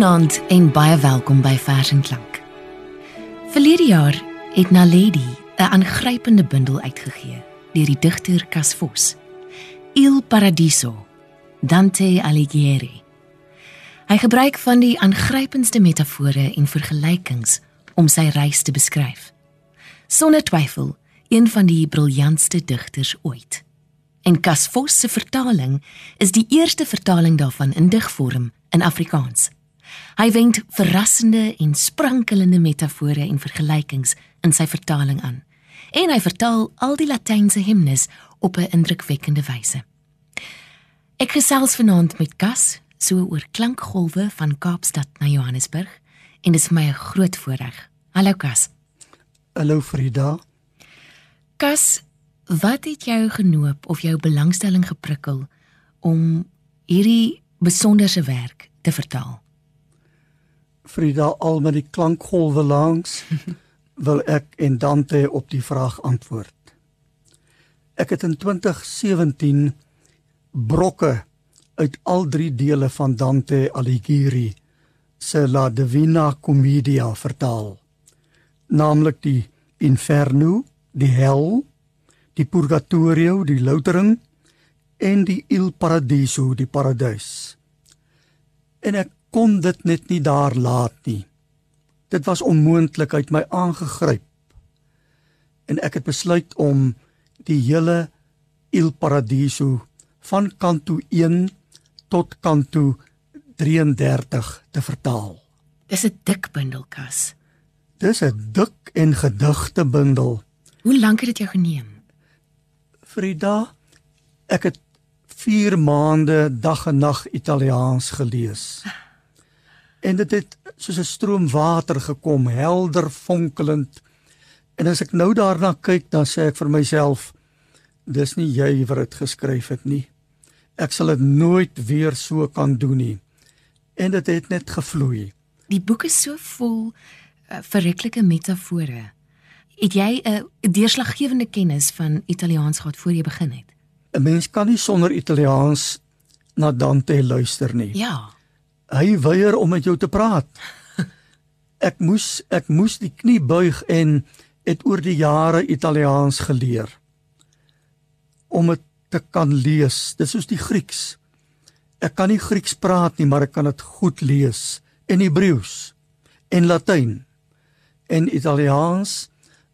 Goeienaand en baie welkom by Vers en Klank. Verlede jaar het Naledi 'n aangrypende bundel uitgegee deur die digter Cas Vos. Il Paradiso, Dante Alighieri. Hy gebruik van die aangrypendste metafore en vergelykings om sy reis te beskryf. Sonder twyfel, een van die briljantste digters ooit. En Cas Vos se vertaling is die eerste vertaling daarvan in digvorm in Afrikaans. Hy wend verrassende en sprankelende metafore en vergelykings in sy vertaling aan. En hy vertaal al die latynse himnes op 'n indrukwekkende wyse. Ek gesels vanaand met Kas so oor klankgolwe van Kaapstad na Johannesburg en dit is my 'n groot voorreg. Hallo Kas. Hallo Frida. Kas, wat het jou genoop of jou belangstelling geprikkel om hierdie besonderse werk te vertaal? Frida al met die klankgolwe langs wil ek en Dante op die vraag antwoord. Ek het in 2017 brokke uit al drie dele van Dante Alighieri se La Divina Commedia vertaal. Naamlik die Inferno, die Hel, die Purgatorio, die Loutering en die Il Paradiso, die Paradys. En ek kon dit net nie daar laat nie. Dit was onmoontlik uit my aangegryp. En ek het besluit om die hele Il Paradiso van kanto 1 tot kanto 33 te vertaal. Dis 'n dik bundelkas. Dis 'n dik en gedigte bundel. Hoe lank het dit jou geneem? Frida, ek het 4 maande dag en nag Italiaans gelees. En dit het soos 'n stroom water gekom, helder fonkelend. En as ek nou daarna kyk, dan sê ek vir myself, dis nie jy wat dit geskryf het nie. Ek sal dit nooit weer so kan doen nie. En dit het net gevloei. Die boek is so vol uh, verreklike metafore. Het jy 'n uh, deurslaggewende kennis van Italiaans gehad voor jy begin het? 'n Mens kan nie sonder Italiaans na Dante luister nie. Ja. Hy weier om met jou te praat. Ek moes ek moes die knie buig en het oor die jare Italiaans geleer om dit te kan lees. Dis soos die Grieks. Ek kan nie Grieks praat nie, maar ek kan dit goed lees en Hebreëus en Latyn en Italiaans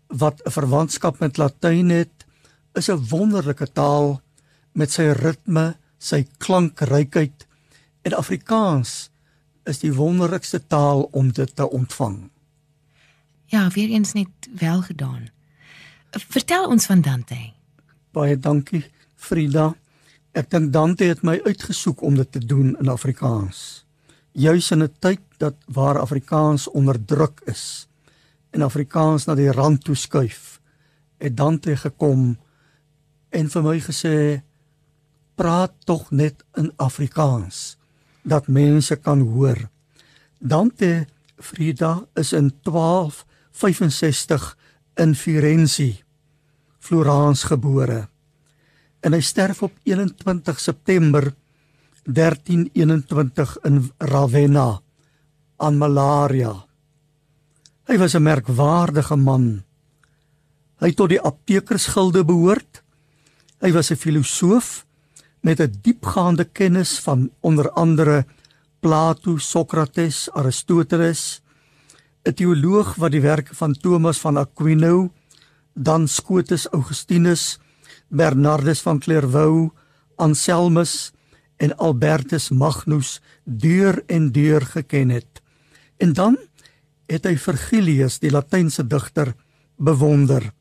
wat 'n verwantskap met Latyn het, is 'n wonderlike taal met sy ritme, sy klankrykheid en Afrikaans is die wonderlikste taal om dit te ontvang. Ja, weer eens net wel gedaan. Vertel ons van Dante. Baie dankie, Frida. Ek dink Dante het my uitgesoek om dit te doen in Afrikaans. Juis in 'n tyd dat waar Afrikaans onderdruk is en Afrikaans na die rand toe skuif, het Dante gekom en vir my gesê praat tog net in Afrikaans dat mense kan hoor. Dante Frida is in 1265 in Firenze, Florence gebore. En hy sterf op 21 September 1321 in Ravenna aan malaria. Hy was 'n merkwaardige man. Hy het tot die aptekersgilde behoort. Hy was 'n filosoof met 'n diepgaande kennis van onder andere Plato, Sokrates, Aristoteles, 'n teoloog wat die werke van Thomas van Aquino, dan Scotus Augustinus, Bernardus van Clairvaux, Anselmus en Albertus Magnus deur en deur geken het. En dan het hy Virgilius, die Latynse digter, bewonder.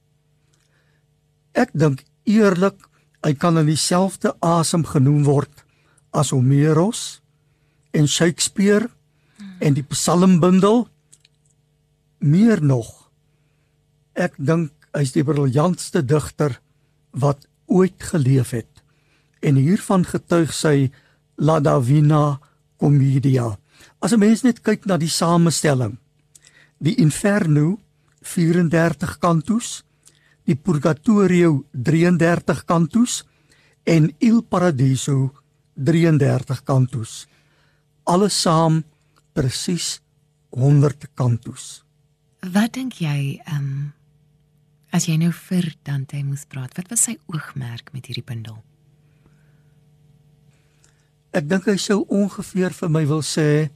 Ek dink eerlik hy kan in dieselfde asem genoem word as Homerus en Shakespeare en die Psalmbundel. Meer nog ek dink hy's die briljantste digter wat ooit geleef het. En hiervan getuig sy La Divina Commedia. As 'n mens net kyk na die samestelling die Inferno 34 kantos die Purgatorio 33 kantos en Il Paradiso 33 kantos alles saam presies 100 kantos. Wat dink jy, ehm um, as jy nou vir Dante moes praat, wat was sy oogmerk met hierdie bundel? Ek dink hy sou ongeveer vir my wil sê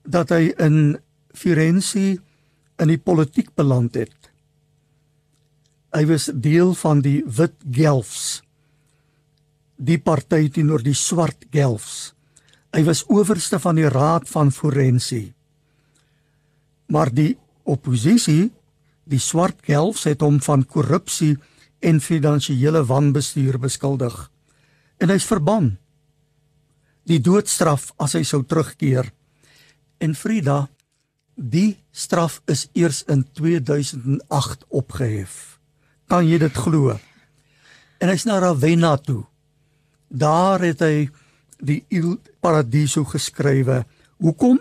dat hy in Firenze in die politiek beland het. Hy was deel van die Wit Gelfs, die party teenoor die Swart Gelfs. Hy was owerste van die Raad van Forensie. Maar die oppositie, die Swart Gelfs het hom van korrupsie en finansiële wanbestuur beskuldig en hy's verban. Die doodstraf as hy sou terugkeer. En Frida, die straf is eers in 2008 opgehef. Kan jy dit glo? En hy's na Ravenna toe. Daar het hy die Il Paradiso geskrywe. Hoekom?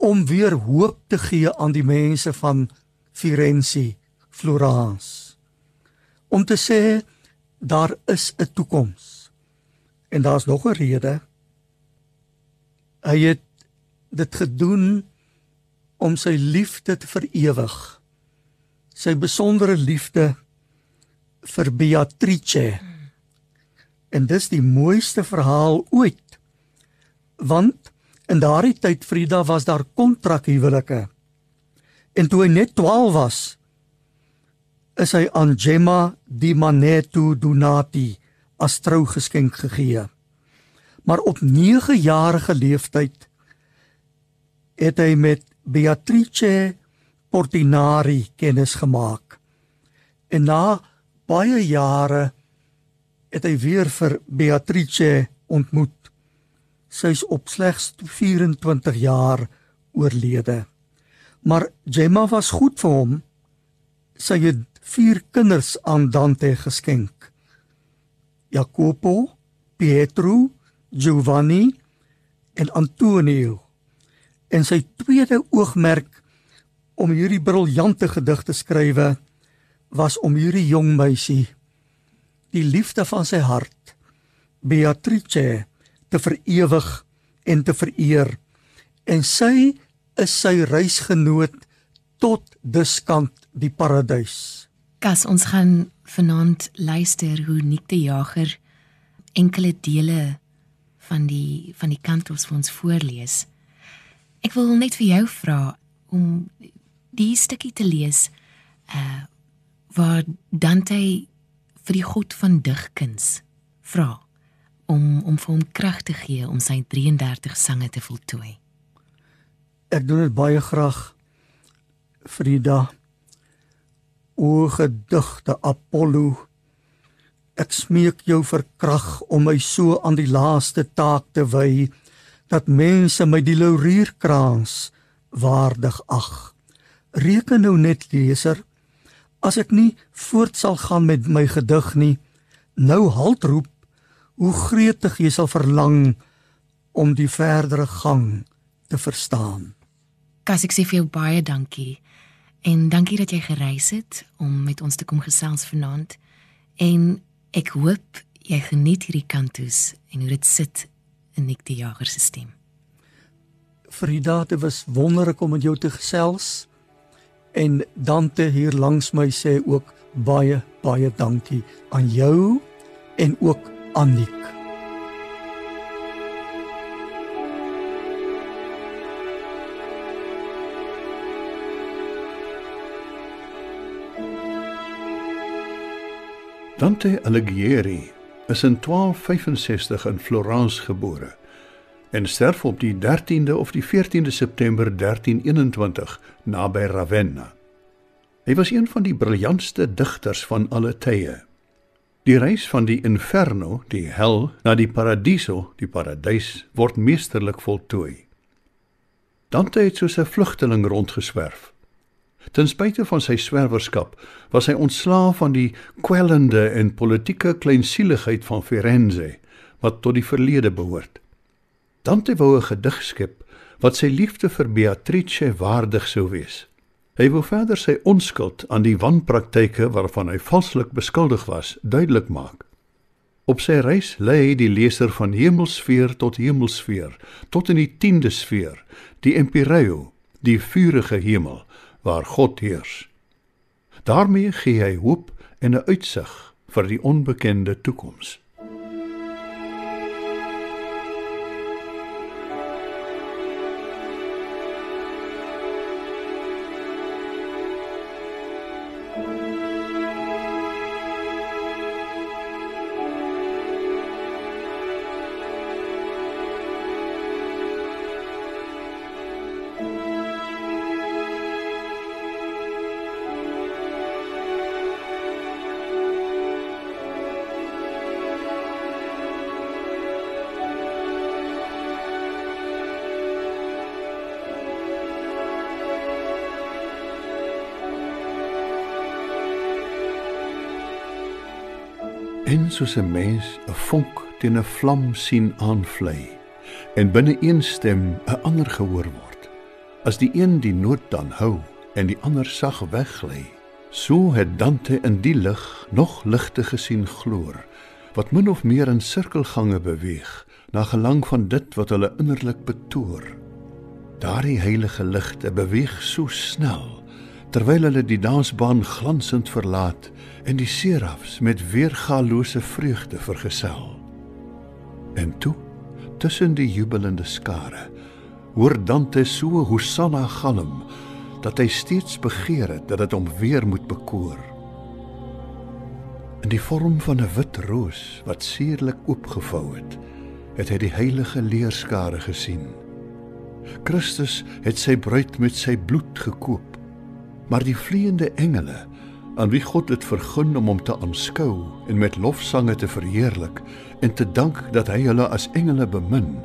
Om weer hoop te gee aan die mense van Firenze, Florence. Om te sê daar is 'n toekoms. En daar's nog 'n rede. Hy het dit gedoen om sy liefde te verewig. Sy besondere liefde vir Beatrice. En dis die mooiste verhaal ooit. Want in daardie tyd Frida was daar kontrakhuwelike. En toe hy net 12 was, is hy aan Gemma di Manetto Donati as trougeskenk gegee. Maar op 9 jarige leeftyd het hy met Beatrice Portinari kennis gemaak. En na baie jare het hy weer vir Beatrice ontmoet. Sy's op slegs 24 jaar oorlede. Maar Gemma was goed vir hom. Sy het vier kinders aan Dante geskenk. Jacopo, Pietro, Giovanni en Antonio. En sy tweede oogmerk om hierdie briljante gedig te skrywe was om hierdie jong meisie die liefde van sy hart Beatrice te verewig en te vereer en sy is sy reisgenoot tot diskant die paradys. Kas ons gaan vanaand luister hoe Nick die Jager enkele dele van die van die kantos vir ons voorlees. Ek wil net vir jou vra om die stukkie te lees uh waar Dante vir die God van digkuns vra om om vir hom krag te gee om sy 33 sange te voltooi. Ek doen dit baie graag Frida o gedigte Apollo ek smeek jou vir krag om my so aan die laaste taak te wy dat mense my die laurierkrans waardig ag reken nou net leser as ek nie voort sal gaan met my gedig nie, nou halt roep, hoe gretig jy sal verlang om die verdere gang te verstaan. Kas ek sê vir jou baie dankie en dankie dat jy gereis het om met ons te kom gesels vanaand en ek hoop jy geniet hierdie kantus en hoe dit sit in Nick die Jager se stem. Frida, dit was wonderlik om met jou te gesels. En Dante hier langs my sê ook baie baie dankie aan jou en ook aan Nik. Dante Alighieri is in 1265 in Florence gebore en sterf op die 13de of die 14de September 1321 naby Ravenna. Hy was een van die briljantste digters van alle tye. Die reis van die Inferno, die hel, na die Paradiso, die paradys, word meesterlik voltooi. Dante het soos 'n vlugteling rondgeswerf. Ten spyte van sy swerwerskap, was hy ontslaaf van die kwellende en politieke kleinsieligheid van Firenze, wat tot die verlede behoort. Dante wou 'n gedig skep wat sy liefde vir Beatrice waardig sou wees. Hy wou verder sy onskuld aan die wanpraktyke waarvan hy valslik beskuldig was, duidelik maak. Op sy reis lei hy die leser van hemelsfeer tot hemelsfeer, tot in die 10de sfeer, die Empyreio, die vurige hemel waar God heers. daarmee gee hy hoop en 'n uitsig vir die onbekende toekoms. En soos 'n mens 'n vonk teen 'n vlam sien aanvlei en binne een stem 'n ander gehoor word, as die een die noot dan hou en die ander sag weggly, so het Dante in die lig nog ligte gesien gloor wat min of meer in sirkelgange beweeg na gelang van dit wat hulle innerlik betoor. Daardie heilige ligte beweeg so snel terwyl hulle die dansbaan glansend verlaat en die serafs met weergalose vreugde vergesel. En toe, tussen die jubelende skare, hoor Dante so Hosanna galm dat hy steeds begeer het dat dit hom weer moet bekoor. In die vorm van 'n wit roos wat suurlik oopgevou het, het hy die heilige leerskare gesien. Christus het sy bruid met sy bloed gekoop maar die vleiende engele aan wie God dit vergun om hom te aanskou en met lofsange te verheerlik en te dank dat hy hulle as engele bemin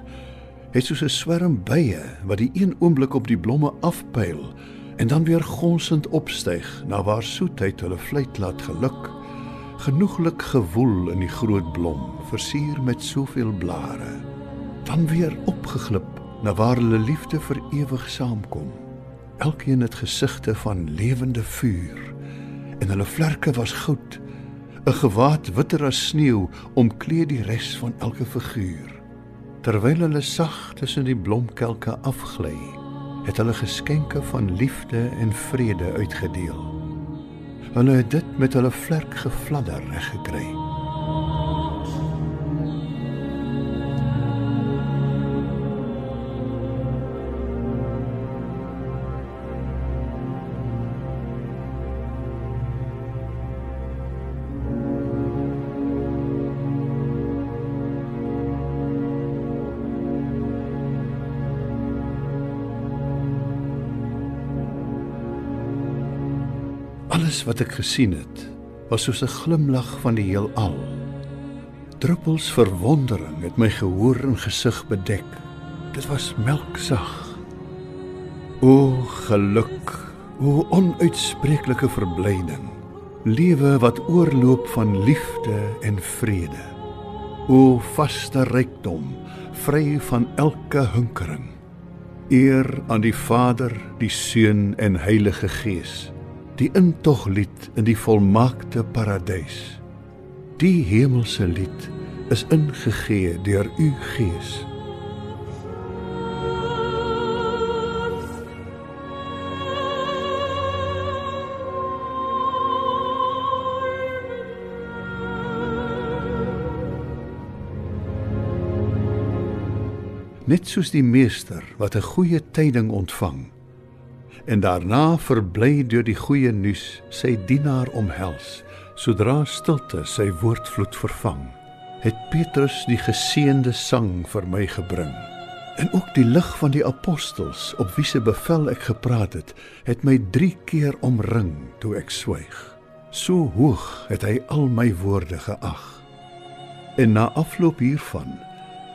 het soos 'n swerm bye wat die een oomblik op die blomme afpyl en dan weer gonsend opstyg na waar soetheid hulle vleit laat geluk genoeglik gewoel in die groot blom versier met soveel blare dan weer opgeglip na waar hulle liefde vir ewig saamkom Elkeen het gesigte van lewende vuur en hulle vlerke was goud. 'n Gewaad witter as sneeu omkleed die res van elke figuur. Terwyl hulle sag tussen die blomkelke afgly, het hulle geskenke van liefde en vrede uitgedeel. Hulle het dit met hulle vlerk gefladder reggekry. Alles wat ek gesien het, was soos 'n glimlag van die heelal. Druppels verwondering het my gehoor en gesig bedek. Dit was melksag. O geluk, o onuitspreeklike verblyding. Lewe wat oorloop van liefde en vrede. O vaste rykdom, vry van elke hinkering. Eer aan die Vader, die Seun en Heilige Gees die intoglied in die volmaakte paradys. Die hemelse lied is ingegee deur u Gees. Net soos die meester wat 'n goeie tyding ontvang en daarna verbly deur die goeie nuus sy dienaar omhels sodra stilte sy woordvloed vervang het Petrus die geseënde sang vir my gebring. En ook die lig van die apostels op wie se bevel ek gepraat het het my 3 keer omring toe ek swyg. So hoog het hy al my woorde geag. En na afloop hiervan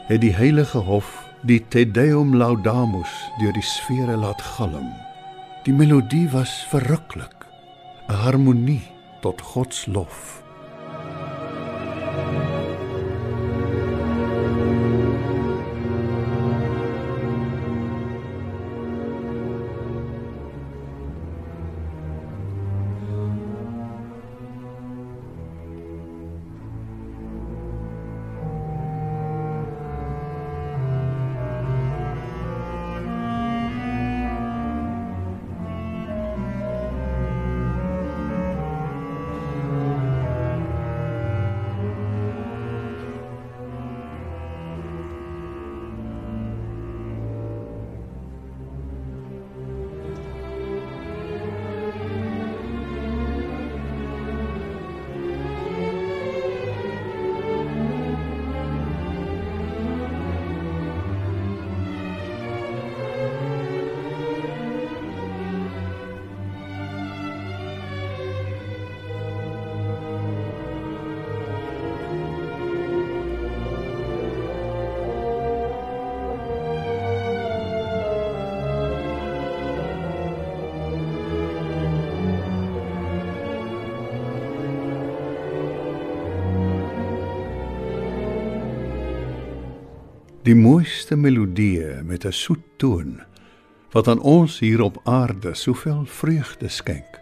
het die heilige hof die te deum laudamus deur die sfere laat galm Die melodie was verruklik, 'n harmonie tot God se lof. Die mooiste melodieë met 'n soet toon wat aan ons hier op aarde soveel vreugde skenk.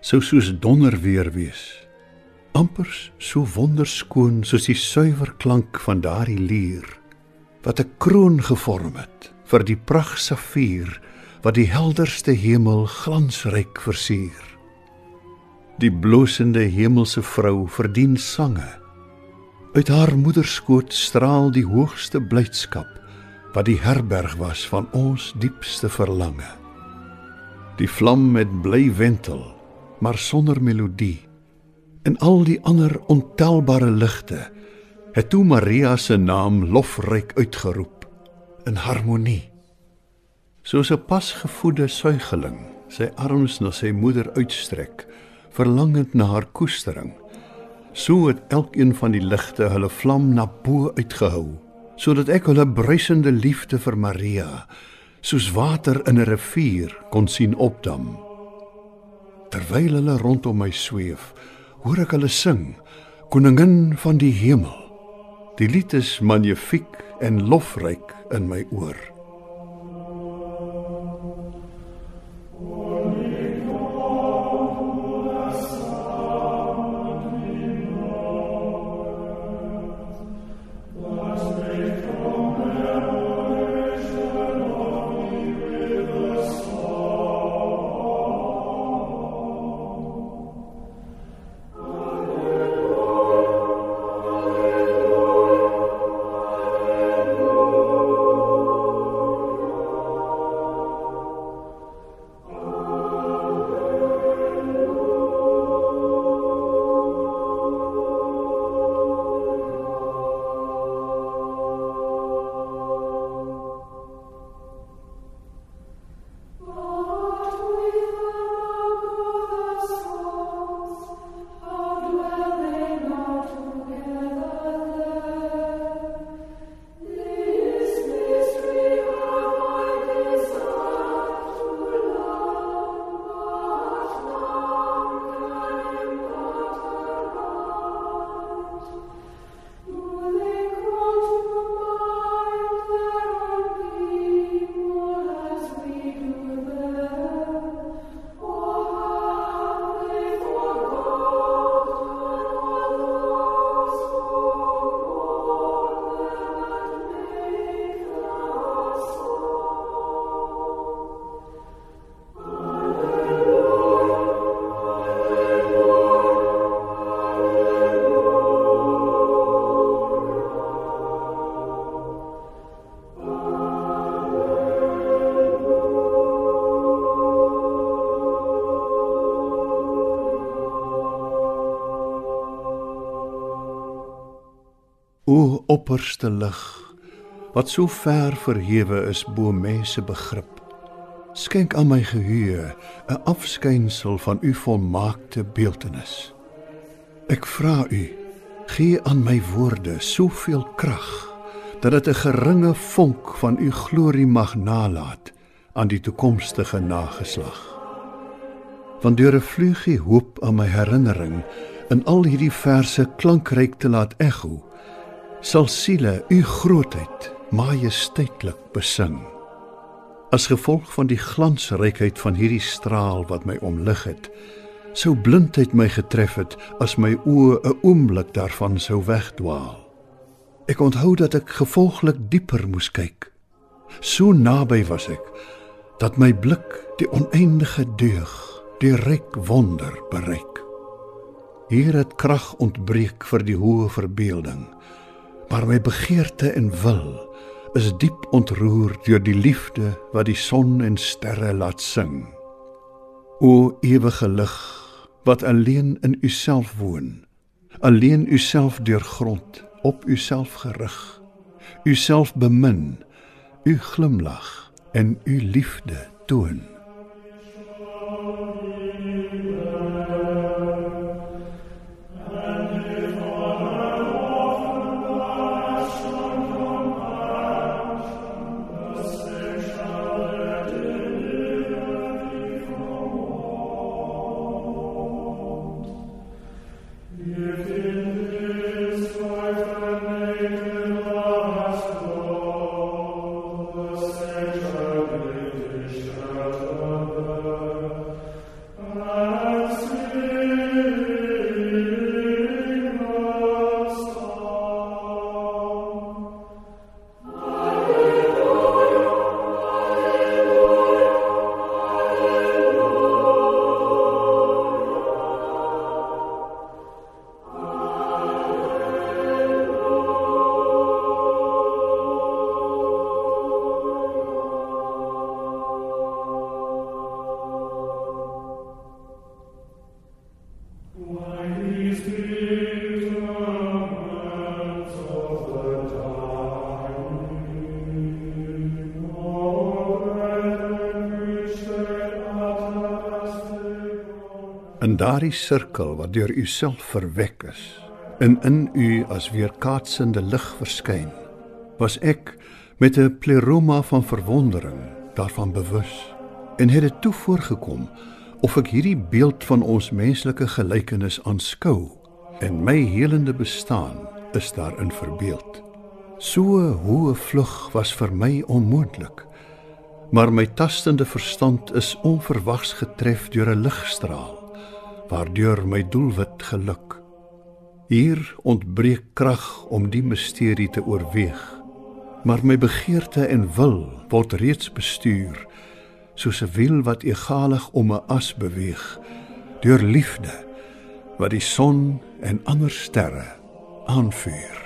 Sou soos donder weer wees. Ampers so wonderskoon soos die suiwer klank van daardie lier wat 'n kroon gevorm het vir die pragt safier wat die helderste hemel glansryk versier. Die bloosende hemelse vrou verdien sange. Uit haar moederskoot straal die hoogste blydskap wat die herberg was van ons diepste verlange. Die vlam met bly wentel, maar sonder melodie. En al die ander ontelbare ligte het toe Maria se naam lofryk uitgeroep in harmonie. Soos 'n pasgevoede suigeling sy arms na sy moeder uitstrek, verlangend na haar koestering, so het elkeen van die ligte hulle vlam na bo uitgehou sodat ek hulle bruisende liefde vir Maria soos water in 'n rivier kon sien opdam. Terwyl hulle rondom my sweef, hoor ek hulle sing, koningin van die hemel. Die lied is magnifiek en lofryk in my oor. Opperste lig wat so ver verhewe is bo mense begrip. Skenk aan my geheue 'n afskynsel van u volmaakte beeltenis. Ek vra u, gee aan my woorde soveel krag dat dit 'n geringe vonk van u glorie mag nalaat aan die toekomstige nageslag. Want deur 'n vleugie hoop aan my herinnering in al hierdie verse klankryk te laat ekho sal siele u grootheid majesteitlik besing. As gevolg van die glansrykheid van hierdie straal wat my omlig het, sou blindheid my getref het as my oë 'n oomblik daarvan sou wegdwaal. Ek onthou dat ek gevolglik dieper moes kyk. So naby was ek dat my blik die oneindige deug, die ryk wonder bereik. Hier het krag ontbreek vir die hoë verbeelding maar my begeerte en wil is diep ontroer deur die liefde wat die son en sterre laat sing. O ewige lig wat alleen in uself woon, alleen uself deurgrond, op uself gerig, uself bemin, u glimlag en u liefde toon. In daardie sirkel wat deur u self verwek is, en in u as weerkaatsende lig verskyn, was ek met 'n pleroma van verwondering daarvan bewus en het dit toe voorgekom of ek hierdie beeld van ons menslike gelykenis aanskou en my helende bestaan is daarin verbeeld. So hoë vlug was vir my onmoontlik. Maar my tastende verstand is onverwags getref deur 'n ligstraal waardeur my doelwit geluk. Hier ontbreek krag om die misterie te oorweeg. Maar my begeerte en wil word reeds bestuur soos 'n wiel wat egalig om 'n as beweeg deur liefde wat die son en ander sterre aanvuur